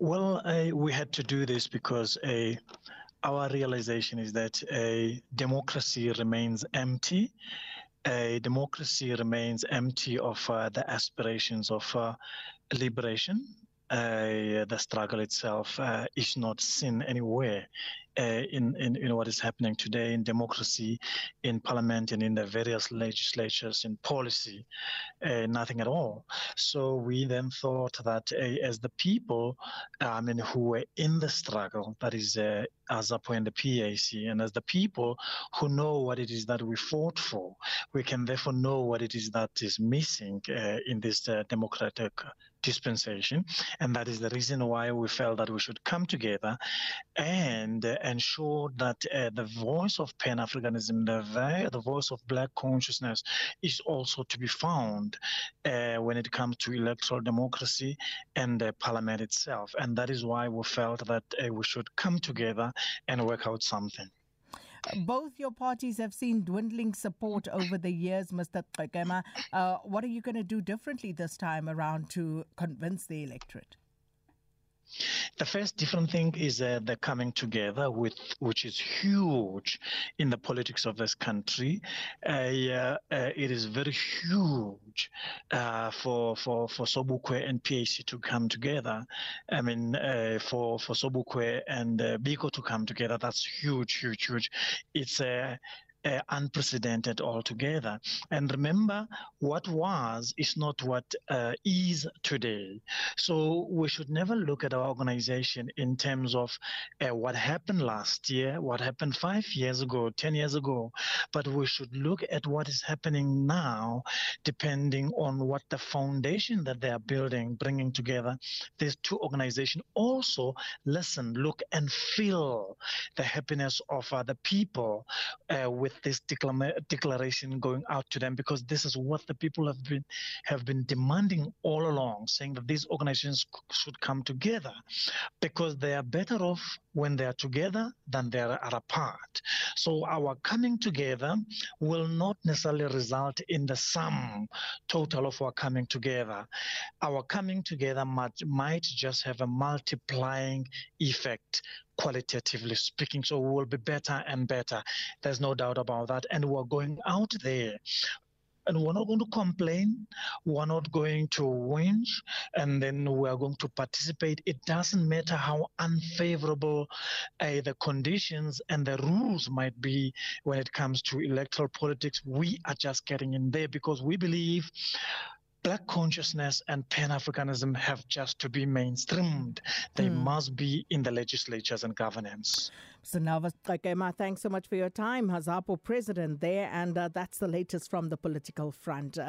Well, uh, we had to do this because uh, our realization is that a democracy remains empty. A democracy remains empty of uh, the aspirations of uh, liberation. Uh, the struggle itself uh, is not seen anywhere uh, in, in, in what is happening today in democracy, in parliament, and in the various legislatures, in policy, uh, nothing at all. So we then thought that uh, as the people, I mean, who were in the struggle, that is uh, AZAPO and the PAC, and as the people who know what it is that we fought for, we can therefore know what it is that is missing uh, in this uh, democratic dispensation. And that is the reason why we felt that we should come together and uh, ensure that uh, the voice of Pan Africanism, the, the voice of Black consciousness, is also to be found uh, when it comes to electoral democracy and the parliament itself. And that is why we felt that uh, we should come together and work out something. Both your parties have seen dwindling support over the years, Mr. Kagema. Uh, what are you going to do differently this time around to convince the electorate? The first different thing is uh, the coming together, with which is huge in the politics of this country. Uh, uh, it is very huge uh, for for for Sobukwe and PAC to come together. I mean, uh, for for Sobukwe and uh, Biko to come together, that's huge, huge, huge. It's a uh, unprecedented altogether. And remember, what was is not what uh, is today. So we should never look at our organization in terms of uh, what happened last year, what happened five years ago, 10 years ago, but we should look at what is happening now, depending on what the foundation that they are building, bringing together these two organizations. Also, listen, look, and feel the happiness of the people uh, with with this declaration going out to them because this is what the people have been have been demanding all along, saying that these organizations should come together because they are better off when they are together than they are apart. So our coming together will not necessarily result in the sum total of our coming together. Our coming together might, might just have a multiplying effect qualitatively speaking. So we will be better and better. There's no doubt about that. And we're going out there and we're not going to complain. We're not going to whinge, and then we're going to participate. It doesn't matter how unfavorable uh, the conditions and the rules might be when it comes to electoral politics. We are just getting in there because we believe Black consciousness and Pan Africanism have just to be mainstreamed. They mm. must be in the legislatures and governance. So, Navas Kakema, thanks so much for your time. Hazapo president there, and uh, that's the latest from the political front. Uh,